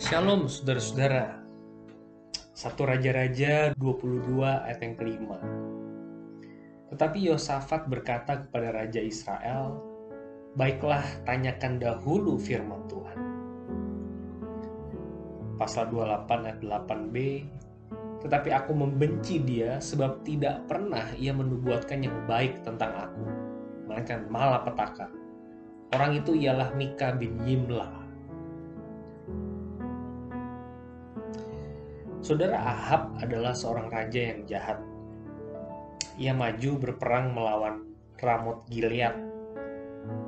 Shalom saudara-saudara. Satu Raja-Raja 22 ayat yang kelima. Tetapi Yosafat berkata kepada Raja Israel, Baiklah tanyakan dahulu firman Tuhan. Pasal 28 ayat 8b, Tetapi aku membenci dia sebab tidak pernah ia menubuatkan yang baik tentang aku, melainkan malapetaka. Orang itu ialah Mika bin Yimlah Saudara Ahab adalah seorang raja yang jahat. Ia maju berperang melawan Ramot Gilead.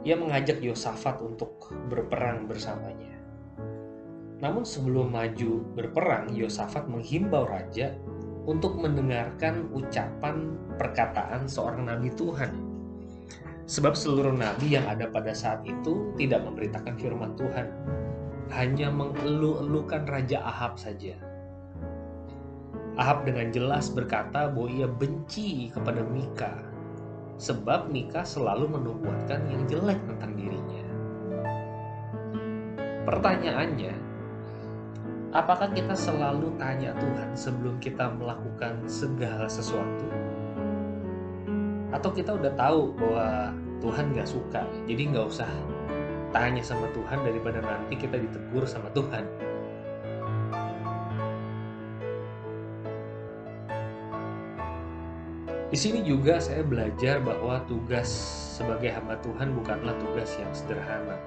Ia mengajak Yosafat untuk berperang bersamanya. Namun sebelum maju berperang, Yosafat menghimbau raja untuk mendengarkan ucapan perkataan seorang nabi Tuhan. Sebab seluruh nabi yang ada pada saat itu tidak memberitakan firman Tuhan, hanya mengeluh-elukan Raja Ahab saja. Ahab dengan jelas berkata bahwa ia benci kepada Mika, sebab Mika selalu menubuatkan yang jelek tentang dirinya. Pertanyaannya, apakah kita selalu tanya Tuhan sebelum kita melakukan segala sesuatu? Atau kita udah tahu bahwa Tuhan gak suka, jadi gak usah tanya sama Tuhan daripada nanti kita ditegur sama Tuhan. Di sini juga saya belajar bahwa tugas sebagai hamba Tuhan bukanlah tugas yang sederhana.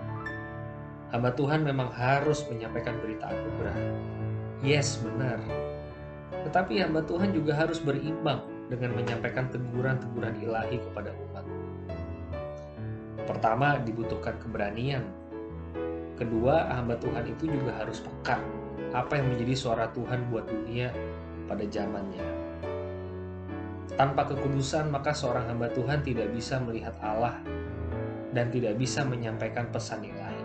Hamba Tuhan memang harus menyampaikan berita anugerah. Yes, benar. Tetapi hamba Tuhan juga harus berimbang dengan menyampaikan teguran-teguran ilahi kepada umat. Pertama, dibutuhkan keberanian. Kedua, hamba Tuhan itu juga harus peka apa yang menjadi suara Tuhan buat dunia pada zamannya. Tanpa kekudusan, maka seorang hamba Tuhan tidak bisa melihat Allah dan tidak bisa menyampaikan pesan ilahi.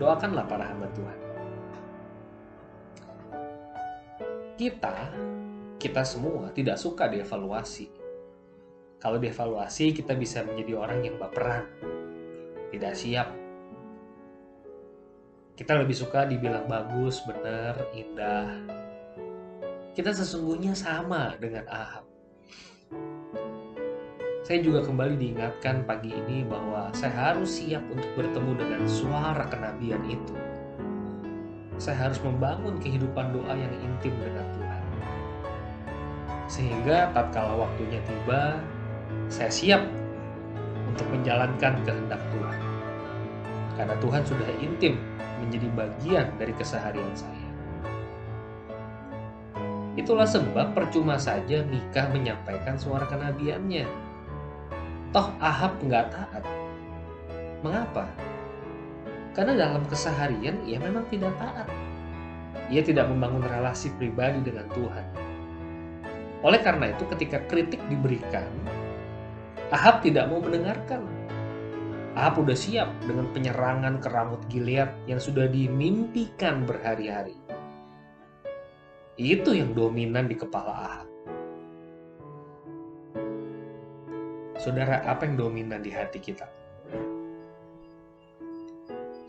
Doakanlah para hamba Tuhan. Kita, kita semua tidak suka dievaluasi. Kalau dievaluasi, kita bisa menjadi orang yang baperan, tidak siap. Kita lebih suka dibilang bagus, benar, indah. Kita sesungguhnya sama dengan Ahab saya juga kembali diingatkan pagi ini bahwa saya harus siap untuk bertemu dengan suara kenabian itu. Saya harus membangun kehidupan doa yang intim dengan Tuhan. Sehingga tatkala waktunya tiba, saya siap untuk menjalankan kehendak Tuhan. Karena Tuhan sudah intim menjadi bagian dari keseharian saya. Itulah sebab percuma saja Mika menyampaikan suara kenabiannya Toh Ahab nggak taat. Mengapa? Karena dalam keseharian ia memang tidak taat. Ia tidak membangun relasi pribadi dengan Tuhan. Oleh karena itu ketika kritik diberikan, Ahab tidak mau mendengarkan. Ahab sudah siap dengan penyerangan ke Ramut Gilead yang sudah dimimpikan berhari-hari. Itu yang dominan di kepala Ahab. Saudara, apa yang dominan di hati kita?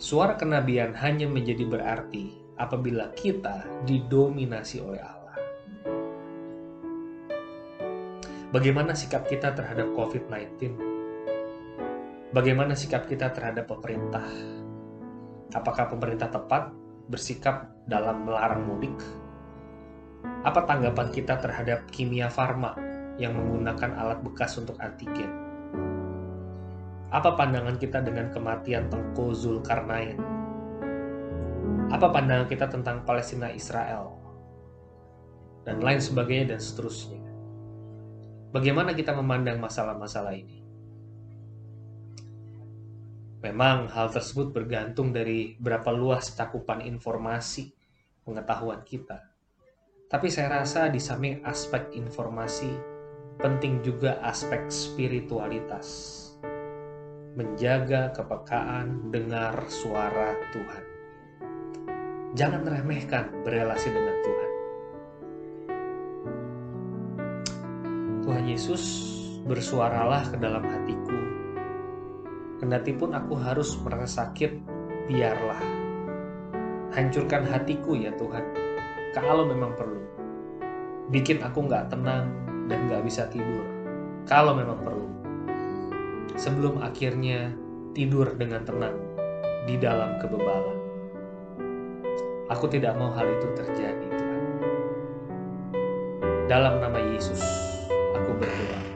Suara kenabian hanya menjadi berarti apabila kita didominasi oleh Allah. Bagaimana sikap kita terhadap COVID-19? Bagaimana sikap kita terhadap pemerintah? Apakah pemerintah tepat bersikap dalam melarang mudik? Apa tanggapan kita terhadap kimia farma yang menggunakan alat bekas untuk antigen. Apa pandangan kita dengan kematian Tengku Zulkarnain? Apa pandangan kita tentang Palestina Israel? Dan lain sebagainya dan seterusnya. Bagaimana kita memandang masalah-masalah ini? Memang hal tersebut bergantung dari berapa luas cakupan informasi pengetahuan kita. Tapi saya rasa di samping aspek informasi penting juga aspek spiritualitas. Menjaga kepekaan dengar suara Tuhan. Jangan remehkan berelasi dengan Tuhan. Tuhan Yesus bersuaralah ke dalam hatiku. Kendati pun aku harus merasa sakit, biarlah. Hancurkan hatiku ya Tuhan, kalau memang perlu. Bikin aku nggak tenang dan nggak bisa tidur, kalau memang perlu. Sebelum akhirnya tidur dengan tenang di dalam kebebalan. Aku tidak mau hal itu terjadi, Tuhan. Dalam nama Yesus, aku berdoa.